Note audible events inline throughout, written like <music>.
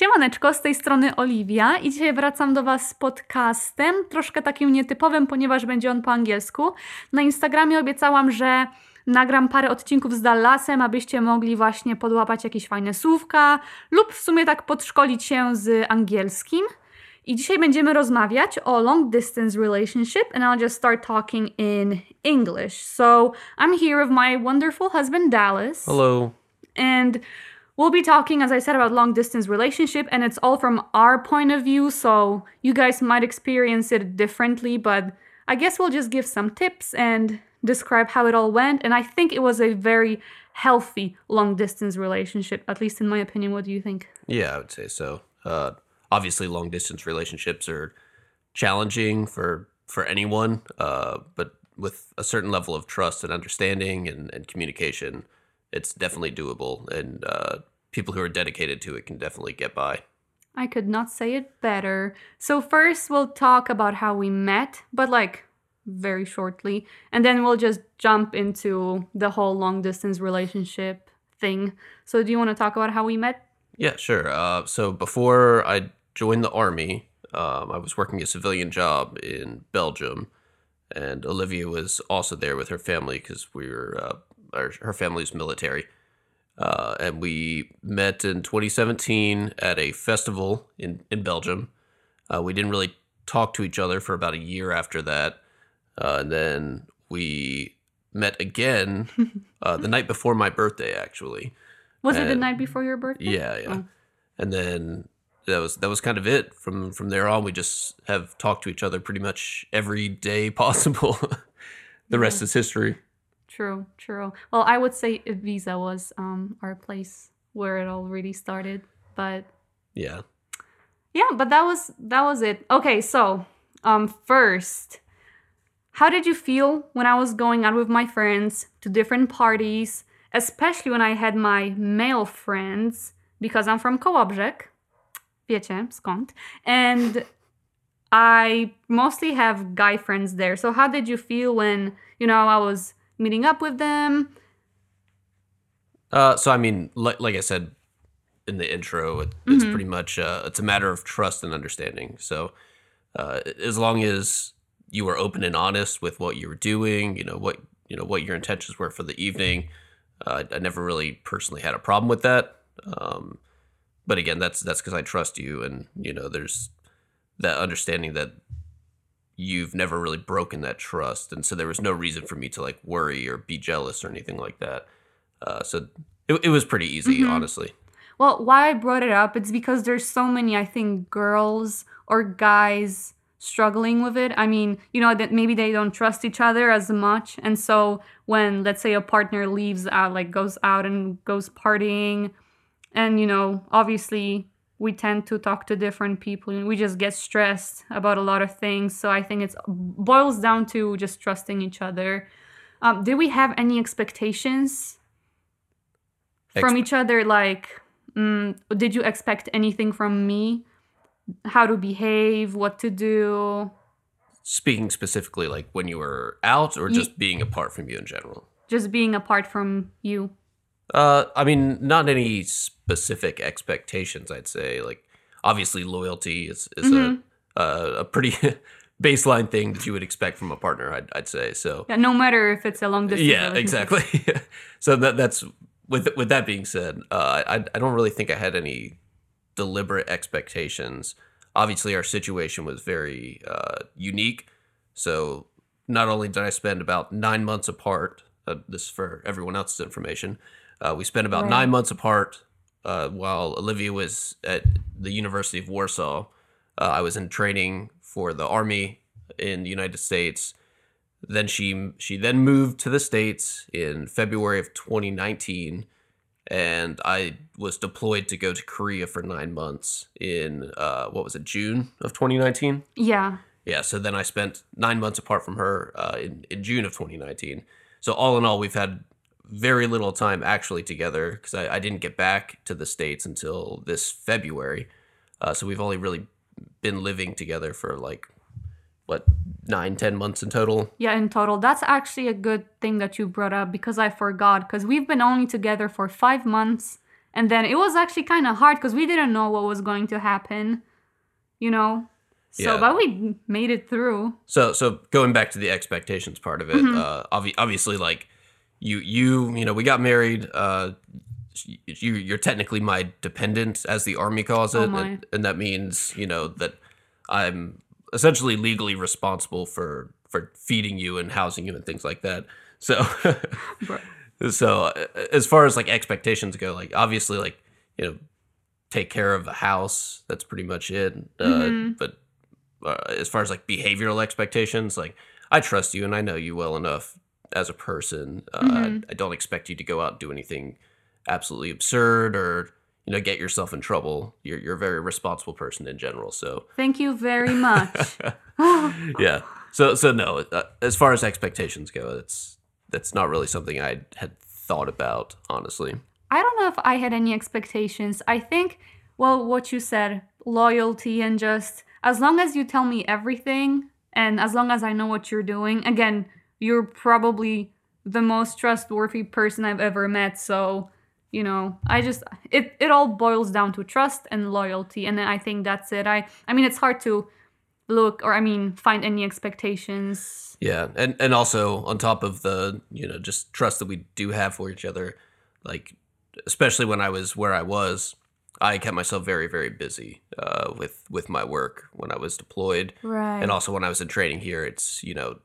Siemaneczko, z tej strony Oliwia i dzisiaj wracam do Was z podcastem, troszkę takim nietypowym, ponieważ będzie on po angielsku. Na Instagramie obiecałam, że nagram parę odcinków z Dallasem, abyście mogli właśnie podłapać jakieś fajne słówka lub w sumie tak podszkolić się z angielskim. I dzisiaj będziemy rozmawiać o long distance relationship and I'll just start talking in English. So, I'm here with my wonderful husband Dallas. Hello. And we'll be talking as I said about long distance relationship and it's all from our point of view, so you guys might experience it differently, but I guess we'll just give some tips and describe how it all went and I think it was a very healthy long distance relationship at least in my opinion. What do you think? Yeah, I would say so. Uh, obviously, long distance relationships are challenging for for anyone, uh, but with a certain level of trust and understanding and, and communication, it's definitely doable. And uh, people who are dedicated to it can definitely get by. I could not say it better. So, first, we'll talk about how we met, but like very shortly. And then we'll just jump into the whole long distance relationship thing. So, do you want to talk about how we met? Yeah, sure. Uh, so before I joined the army, um, I was working a civilian job in Belgium, and Olivia was also there with her family because we were uh, our, her family's military. Uh, and we met in 2017 at a festival in in Belgium. Uh, we didn't really talk to each other for about a year after that, uh, and then we met again <laughs> uh, the night before my birthday, actually. Was it the night before your birthday? Yeah, yeah. Oh. And then that was that was kind of it. From from there on, we just have talked to each other pretty much every day <laughs> possible. the rest is history. True, true. Well, I would say Ibiza was um, our place where it all really started. But Yeah. yeah, but that was that was it. Okay, so um first, how did you feel when I was going out with my friends to different parties, especially when I had my male friends because I'm from Kołobrzeg. Wiecie, skąd? And I mostly have guy friends there. So how did you feel when, you know, I was meeting up with them? Uh, so I mean, like, like I said in the intro, it, it's Mhm. pretty much uh, it's a matter of trust and understanding. So uh, as long as you were open and honest with what you were doing, you know what you know what your intentions were for the evening. Uh, I never really personally had a problem with that. Um, but again, that's that's because I trust you, and you know, there's that understanding that you've never really broken that trust, and so there was no reason for me to like worry or be jealous or anything like that. Uh, so it, it was pretty easy, Mhm. honestly. Well, why I brought it up, it's because there's so many, I think, girls or guys struggling with it. I mean, you know, that maybe they don't trust each other as much. And so when, let's say, a partner leaves out, like goes out and goes partying, and, you know, obviously we tend to talk to different people and we just get stressed about a lot of things. So I think it boils down to just trusting each other. Um, did we have any expectations from each other? Like, mm, did you expect anything from me? How to behave, what to do? Speaking specifically, like when you were out, or Ye- just being apart from you in general. Just being apart from you. Uh, I mean, not any specific expectations. I'd say, like, obviously, loyalty is is Mhm. a a, a pretty <laughs> baseline thing that you would expect from a partner. I'd, I'd say so. Yeah, no matter if it's a long distance. Yeah, exactly. <laughs> so that that's with with that being said, uh, I I don't really think I had any deliberate expectations. Obviously, our situation was very uh, unique. So not only did I spend about nine months apart, uh, this is for everyone else's information, uh, we spent about Right. nine months apart uh, while Olivia was at the University of Warsaw. Uh, I was in training for the army in the United States. Then she she then moved to the states in February of 2019, and I was deployed to go to Korea for nine months in uh, what was it June of 2019. Yeah. Yeah, so then I spent nine months apart from her uh, in, in June of 2019. So all in all, we've had very little time actually together because I, I didn't get back to the States until this February. Uh, so we've only really been living together for like, what, nine, ten months in total? Yeah, in total. That's actually a good thing that you brought up because I forgot. Because we've been only together for five months And then it was actually kind of hard because we didn't know what was going to happen, you know? So, Yeah. but we made it through. So so going back to the expectations part of it, Mhm. uh, obvi- obviously like you you you know we got married. Uh, you you're technically my dependent, as the army calls Oh it, my. and, and that means you know that I'm essentially legally responsible for for feeding you and housing you and things like that. So <laughs> so uh, as far as like expectations go, like obviously like you know take care of a house. That's pretty much it. Uh, Mhm. But uh, as far as like behavioral expectations, like I trust you and I know you well enough as a person. Uh, Mhm. I don't expect you to go out and do anything absolutely absurd or you know get yourself in trouble. You're you're a very responsible person in general. So Thank you very much. <laughs> <laughs> yeah. So so no. Uh, as far as expectations go, it's that's not really something I had thought about honestly. I don't know if I had any expectations. I think, well, what you said, loyalty and just as long as you tell me everything and as long as I know what you're doing, again, you're probably the most trustworthy person I've ever met. So, you know, I just it it all boils down to trust and loyalty and I think that's it. I I mean, it's hard to look or I mean, find any expectations. Yeah, and and also on top of the you know just trust that we do have for each other, like especially when I was where I was, I kept myself very very busy uh, with with my work when I was deployed, Right. and also when I was in training here. It's you know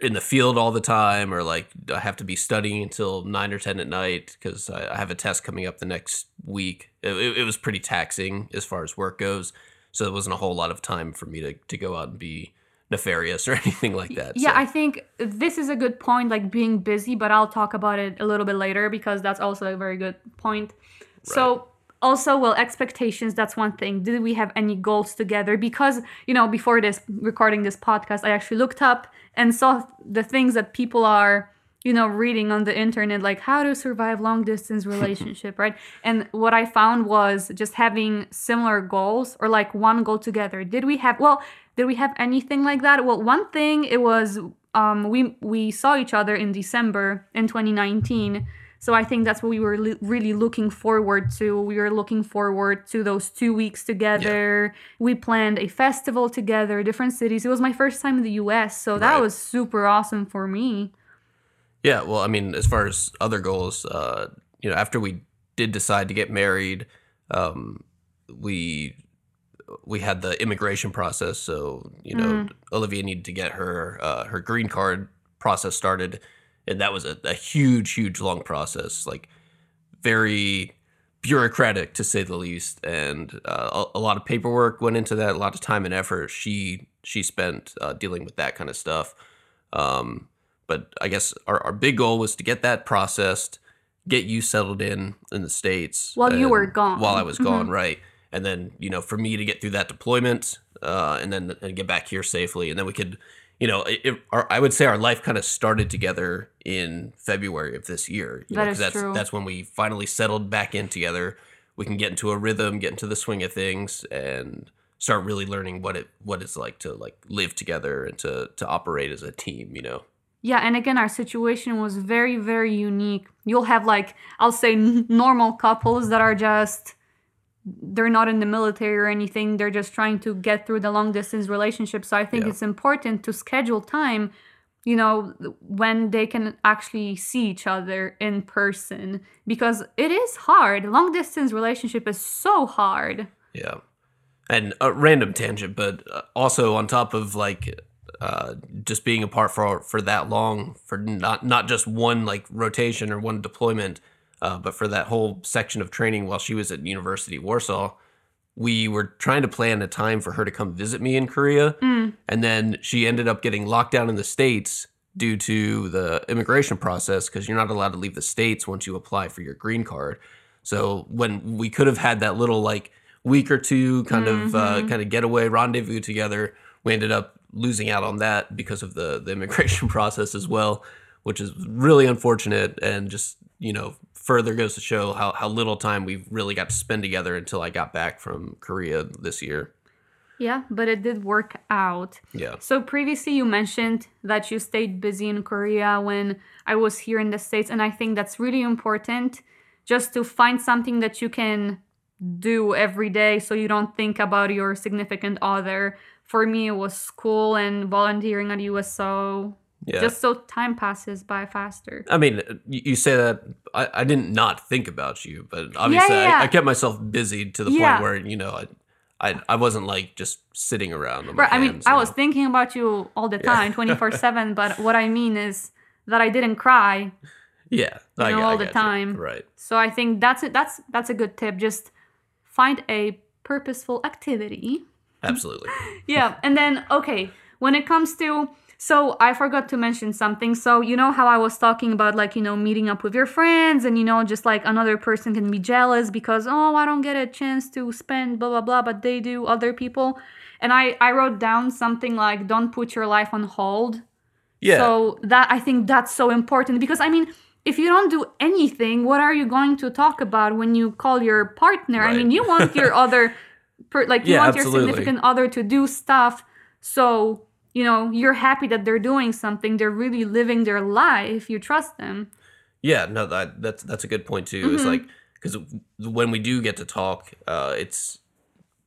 in the field all the time, or like I have to be studying until nine or ten at night because I, I have a test coming up the next week. It, it, it was pretty taxing as far as work goes, so there wasn't a whole lot of time for me to to go out and be nefarious or <laughs> anything like that. Yeah, so. I think this is a good point, like being busy, but I'll talk about it a little bit later because that's also a very good point. So, also, well, expectations, that's one thing. Did we have any goals together? Because, you know, before this recording this podcast, I actually looked up and saw the things that people are, you know, reading on the internet, like how to survive long distance <laughs> relationship, right? And what I found was just having similar goals or like one goal together. Did we have, well, did we have anything like that? Well, one thing it was um, we we saw each other in December in 2019. So I think that's what we were li- really looking forward to. We were looking forward to those two weeks together. We planned a festival together, different cities. It was my first time in the U.S., so that Right. was super awesome for me. Yeah, well, I mean, as far as other goals, uh, you know, after we did decide to get married, um, we we had the immigration process. So you know, Olivia needed to get her uh, her green card process started, and that was a, a huge, huge, long process. Like very bureaucratic to say the least, and uh, a, a lot of paperwork went into that. A lot of time and effort she she spent uh, dealing with that kind of stuff. Um, but I guess our, our big goal was to get that processed, get you settled in in the states While you were gone. While I was Mhm. gone, right? And then you know, for me to get through that deployment, uh, and then and get back here safely, and then we could, you know, it, it- our, I would say our life kind of started together in February of this year. You That know, is that's true. that's when we finally settled back in together. We can get into a rhythm, get into the swing of things, and start really learning what it what it's like to like live together and to to operate as a team. You know. Yeah, and again, our situation was very, very unique. You'll have like I'll say n- normal couples that are just they're not in the military or anything. They're just trying to get through the long distance relationship. So I think Yeah. it's important to schedule time, you know, when they can actually see each other in person because it is hard. Long distance relationship is so hard. Yeah. And a random tangent, but uh, also on top of like uh, just being apart for for that long, for not not just one like rotation or one deployment, uh, but for that whole section of training while she was at University of Warsaw, we were trying to plan a time for her to come visit me in Korea, and then she ended up getting locked down in the states due to the immigration process because you're not allowed to leave the states once you apply for your green card. So when we could have had that little like week or two kind of uh, kind of getaway rendezvous together, we ended up losing out on that because of the the <laughs> immigration process as well, which is really unfortunate and just you know further goes to show how how little time we've really got to spend together until I got back from Korea this year. Yeah, but it did work out. Yeah. So previously you mentioned that you stayed busy in Korea when I was here in the States and I think that's really important just to find something that you can do every day so you don't think about your significant other. For me, it was school and volunteering at USO. Yeah. Just so time passes by faster. I mean, you say that I, I didn't not think about you, but obviously yeah, yeah. I, I kept myself busy to the Yeah. point where you know I, I I wasn't like just sitting around. Right. I mean, hands, I you was thinking about you all the time, 24 7. But what I mean is that I didn't cry. <laughs> yeah, you I, know, all the got you. time. right? So I think that's it. That's that's a good tip. Just find a purposeful activity. Absolutely. <laughs> Yeah. And then okay, when it comes to so I forgot to mention something. So you know how I was talking about like, you know, meeting up with your friends and you know, just like another person can be jealous because oh, I don't get a chance to spend blah blah blah, but they do other people. And I I wrote down something like don't put your life on hold. Yeah. So that I think that's so important because I mean, if you don't do anything, what are you going to talk about when you call your partner? I mean, you want your <laughs> other, per, like you Yeah, want your significant other to do stuff. So you know you're happy that they're doing something. They're really living their life. You trust them. Yeah, no, that that's that's a good point too. It's Mhm. like because when we do get to talk, uh, it's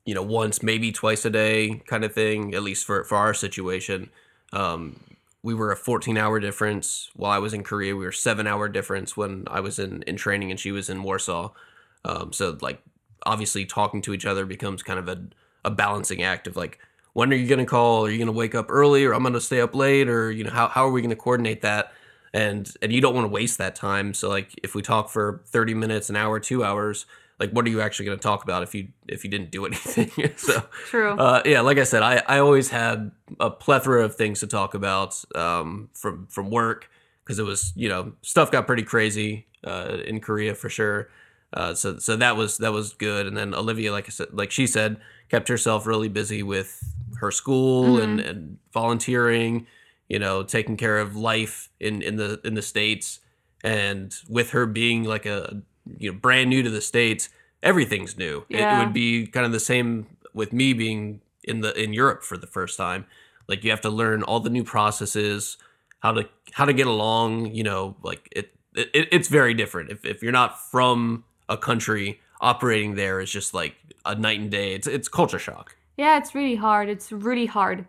you know once maybe twice a day kind of thing. At least for for our situation, um, we were a 14 hour difference while I was in Korea. We were seven hour difference when I was in in training and she was in Warsaw. Um, so like obviously talking to each other becomes kind of a a balancing act of like when are you gonna call? Are you gonna wake up early or I'm gonna stay up late or you know how how are we gonna coordinate that? and and you don't want to waste that time so like if we talk for 30 minutes an hour two hours like what are you actually going to talk about if you if you didn't do <laughs> anything <laughs> so True. uh, yeah like i said i i always had a plethora of things to talk about um, from from work because it was you know stuff got pretty crazy uh, in korea for sure uh, so so that was that was good and then olivia like i said like she said kept herself really busy with her school and, and volunteering you know, taking care of life in in the in the states, and with her being like a you know brand new to the states, everything's new. It- It, would be kind of the same with me being in the in Europe for the first time. Like you have to learn all the new processes, how to how to get along. You know, like it, it it's very different. If if you're not from a country, operating there is just like a night and day. It's it's culture shock. Yeah, it's really hard. It's really hard.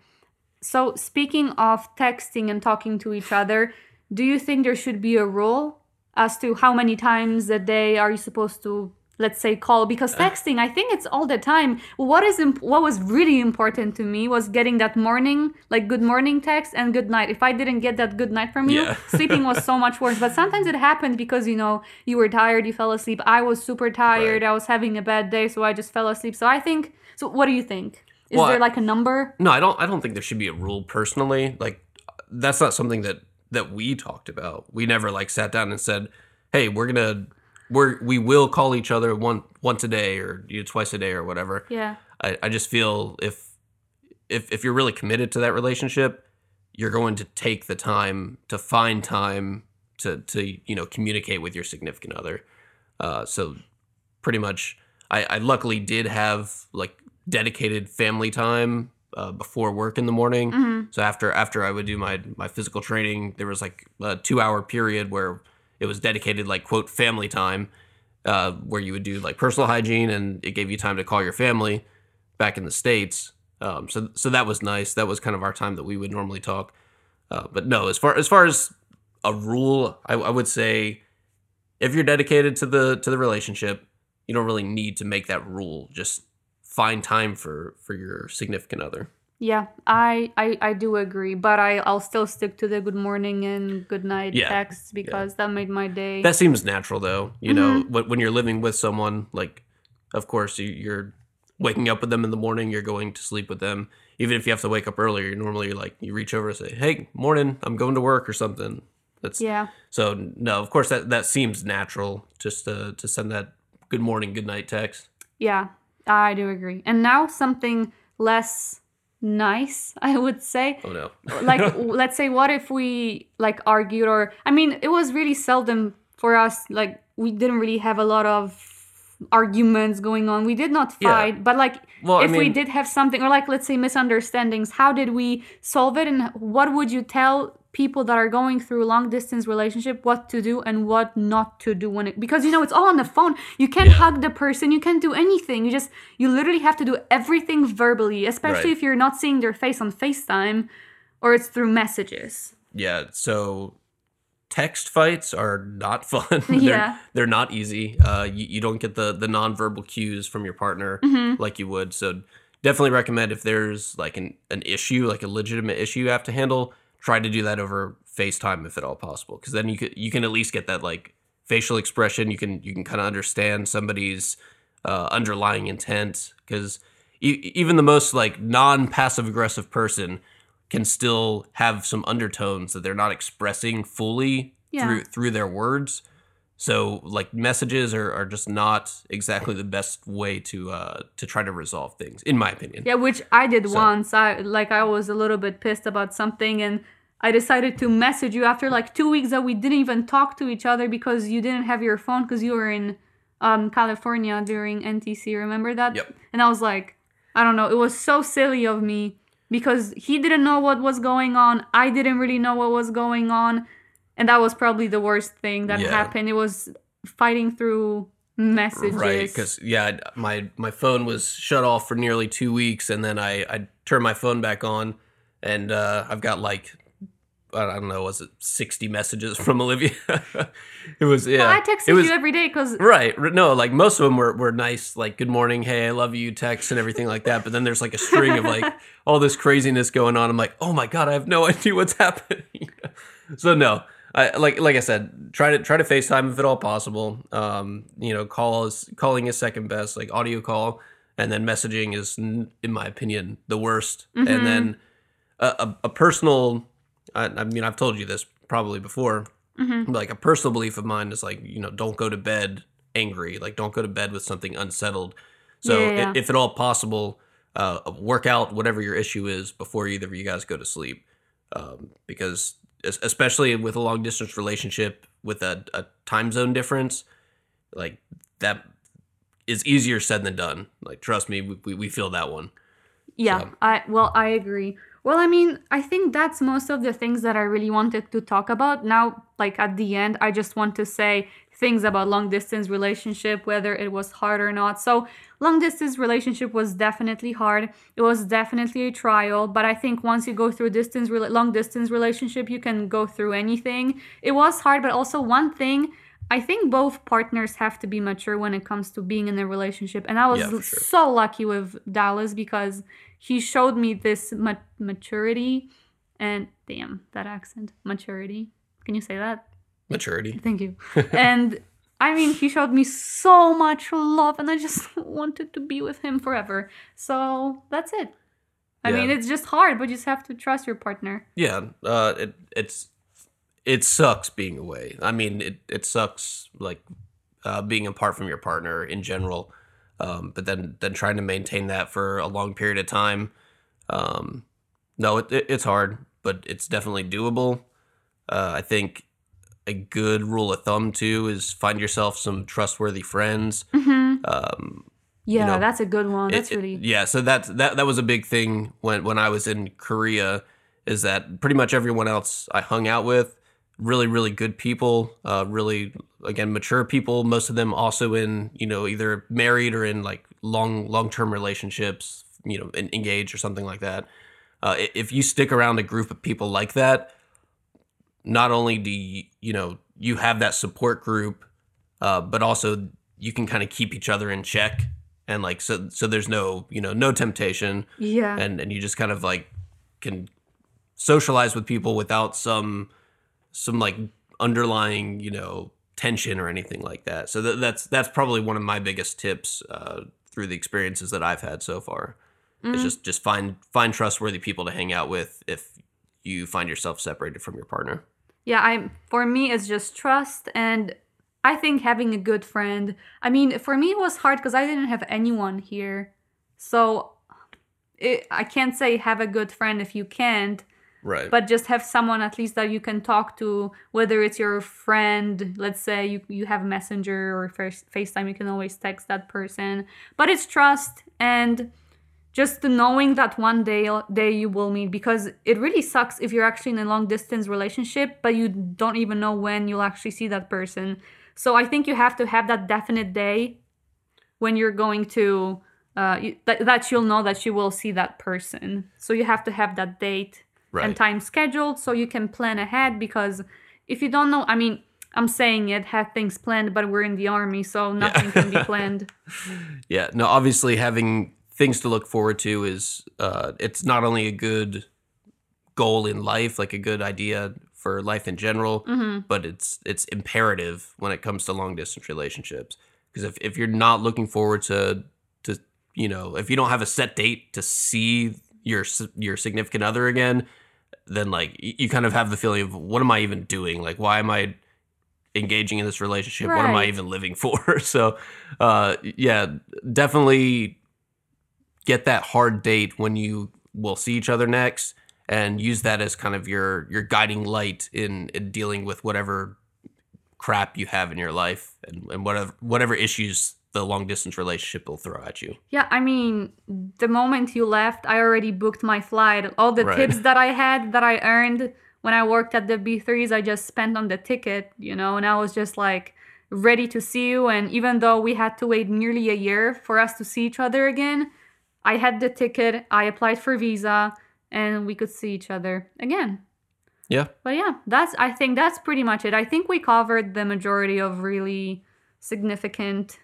So, speaking of texting and talking to each other, do you think there should be a rule as to how many times a day are you supposed to, let's say, call? Because uh. texting, I think it's all the time. What is imp- what was really important to me was getting that morning, like good morning text and good night. If I didn't get that good night from you, Yeah. <laughs> sleeping was so much worse. But sometimes it happened because you know you were tired, you fell asleep. I was super tired. I was having a bad day, so I just fell asleep. So I think. So, what do you think? Is Well, there like a number? No, I don't. I don't think there should be a rule personally. Like that's not something that that we talked about. We never like sat down and said, "Hey, we're gonna we're we will call each other one once a day or you know, twice a day or whatever." Yeah. I, I just feel if if if you're really committed to that relationship, you're going to take the time to find time to to you know communicate with your significant other. Uh, so pretty much, I, I luckily did have like dedicated family time uh, before work in the morning. hmm So after after I would do my my physical training, there was like a two hour period where it was dedicated like quote family time, uh, where you would do like personal hygiene and it gave you time to call your family back in the states. Um, so so that was nice. That was kind of our time that we would normally talk. Uh, but no, as far as far as a rule, I, I would say if you're dedicated to the to the relationship, you don't really need to make that rule. Just find time for for your significant other. Yeah, I, I I do agree, but I I'll still stick to the good morning and good night Yeah, texts because that made my day. That seems natural, though. You know, mm-hmm. when, you're living with someone, like, of course, you, you're waking up with them in the morning. You're going to sleep with them, even if you have to wake up earlier. Normally, You're like you reach over and say, "Hey, morning, I'm going to work" or something. That's yeah, so. No, of course that that seems natural. Just to to send that good morning, good night text. yeah, I do agree. And now something less nice, <laughs> I would say. Oh no. <laughs> like let's say what if we like argued or i mean it was really seldom for us like we didn't really have a lot of arguments going on we did not Yeah. fight but like Well, I if we did have something or like let's say misunderstandings how did we solve it and what would you tell people that are going through long distance relationship what to do and what not to do when it because you know it's all on the phone you can't Yeah. hug the person you can't do anything you just you literally have to do everything verbally especially Right. if you're not seeing their face on facetime or it's through messages Yeah, so text fights are not <laughs> fun. they're, Yeah. they're not easy. Uh, you, you don't get the the nonverbal cues from your partner Mm-hmm. like you would. So definitely recommend if there's like an, an issue, like a legitimate issue you have to handle, try to do that over FaceTime if at all possible. Because then you could you can at least get that like facial expression. You can you can kind of understand somebody's uh, underlying intent. Because e- even the most like non passive aggressive person can still have some undertones that they're not expressing fully Yeah. through through their words. So like messages are, are just not exactly the best way to uh to try to resolve things, in my opinion. Yeah, which I did So- once. I like I was a little bit pissed about something and I decided to message you after like 2 weeks that we didn't even talk to each other because you didn't have your phone cuz you were in um California during NTC, remember that? Yep. And I was like, I don't know, it was so silly of me because he didn't know what was going on. I didn't really know what was going on. And that was probably the worst thing that Yeah. happened. It was fighting through messages. Right, because yeah, my my phone was shut off for nearly two weeks, and then I I turned my phone back on, and uh, I've got like I don't know, was it sixty messages from Olivia? <laughs> it was yeah. Well, I texted was, you every day cuz Right. No, like most of them were, were nice, like good morning, hey, I love you, text and everything like that. But then there's like a string of like <laughs> all this craziness going on. I'm like, oh my god, I have no <laughs> idea what's happening. so no, I like like I said, try to try to FaceTime if at all possible. Um, you know, call is calling is second best, like audio call, and then messaging is, in my opinion, the worst. Mhm. And then a, a, a personal, I, I mean, I've told you this probably before Mhm. like a personal belief of mine is like you know don't go to bed angry like don't go to bed with something unsettled so Yeah, yeah, i- if at all possible uh work out whatever your issue is before either of you guys go to sleep um because especially with a long distance relationship with a, a time zone difference like that is easier said than done like trust me we, we, we feel that one Yeah, So- I well, I agree. Well, I mean, I think that's most of the things that I really wanted to talk about. Now, like at the end, I just want to say things about long distance relationship, whether it was hard or not. So, long distance relationship was definitely hard. It was definitely a trial, but I think once you go through distance long distance relationship, you can go through anything. It was hard, but also one thing I think both partners have to be mature when it comes to being in a relationship. And I was Yeah, sure. so lucky with Dallas because he showed me this ma- maturity and damn that accent maturity can you say that maturity thank you <laughs> and i mean he showed me so much love and i just <laughs> wanted to be with him forever so that's it i Yeah. mean it's just hard but you just have to trust your partner Yeah, uh, it it's it sucks being away. I mean, it it sucks like uh, being apart from your partner in general. Um, but then then trying to maintain that for a long period of time. Um, no, it, it it's hard, but it's definitely doable. Uh, I think a good rule of thumb too is find yourself some trustworthy friends. mm-hmm. Um, yeah know, that's a good one that's it- really yeah so that's that that was a big thing when when i was in korea is that pretty much everyone else i hung out with really really good people uh really again mature people most of them also in you know either married or in like long long-term relationships you know engaged or something like that uh, if you stick around a group of people like that not only do you, you know you have that support group uh, but also you can kind of keep each other in check and like so so there's no you know no temptation. Yeah. And and you just kind of like can socialize with people without some some like underlying you know tension or anything like that. So that, that's that's probably one of my biggest tips uh, through the experiences that i've had so far. Is Mhm. just just find find trustworthy people to hang out with if you find yourself separated from your partner Yeah, I for me it's just trust and I think having a good friend. I mean, for me it was hard because I didn't have anyone here. So it, I can't say have a good friend if you can't, right but just have someone at least that you can talk to, whether it's your friend, let's say you, you have a Messenger or first FaceTime, you can always text that person. But it's trust and just knowing that one day day you will meet because it really sucks if you're actually in a long distance relationship but you don't even know when you'll actually see that person. So i think you have to have that definite day when you're going to uh, you, that, that you'll know that you will see that person. So you have to have that date Right. and time scheduled so you can plan ahead because if you don't know i mean i'm saying it have things planned but we're in the army so nothing can be planned. <laughs> Yeah, no, obviously having things to look forward to is uh it's not only a good goal in life, like a good idea for life in general, Mhm. but it's it's imperative when it comes to long distance relationships. Because if, if you're not looking forward to to you know, if you don't have a set date to see your your significant other again, then like you kind of have the feeling of what am I even doing? Like why am I engaging in this relationship? What am I even living <laughs> for? so uh yeah, definitely get that hard date when you will see each other next and use that as kind of your your guiding light in, in dealing with whatever crap you have in your life and, and whatever whatever issues the long distance relationship will throw at you. Yeah, I mean, the moment you left, I already booked my flight. All the Right. tips that I had that I earned when I worked at the B3s, I just spent on the ticket, you know, and I was just like ready to see you. And even though we had to wait nearly a year for us to see each other again, I had the ticket, I applied for visa, and we could see each other again. Yeah. But yeah, that's I think that's pretty much it. I think we covered the majority of really significant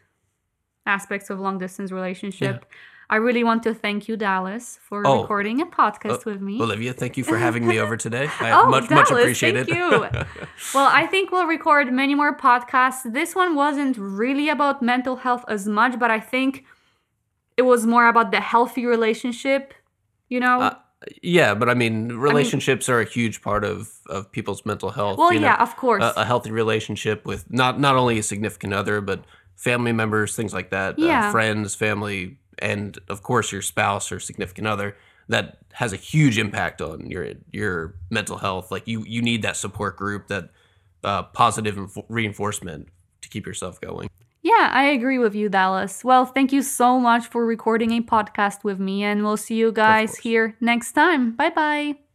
aspects of long distance relationship. Yeah. I really want to thank you, Dallas, for Oh. recording a podcast with me. Olivia, thank you for having me over <laughs> today. I Oh, much much Dallas, appreciated. thank you. <laughs> well, I think we'll record many more podcasts. This one wasn't really about mental health as much, but I think it was more about the healthy relationship, you know? Uh, yeah, but I mean, relationships are a huge part of of people's mental health. well, you know? yeah, of course. a, a healthy relationship with not not only a significant other but family members things like that Yeah. uh, friends family and of course your spouse or significant other that has a huge impact on your your mental health like you you need that support group that uh, positive reinforcement to keep yourself going Yeah, I agree with you, Dallas. Well, thank you so much for recording a podcast with me, and we'll see you guys here next time. Bye bye.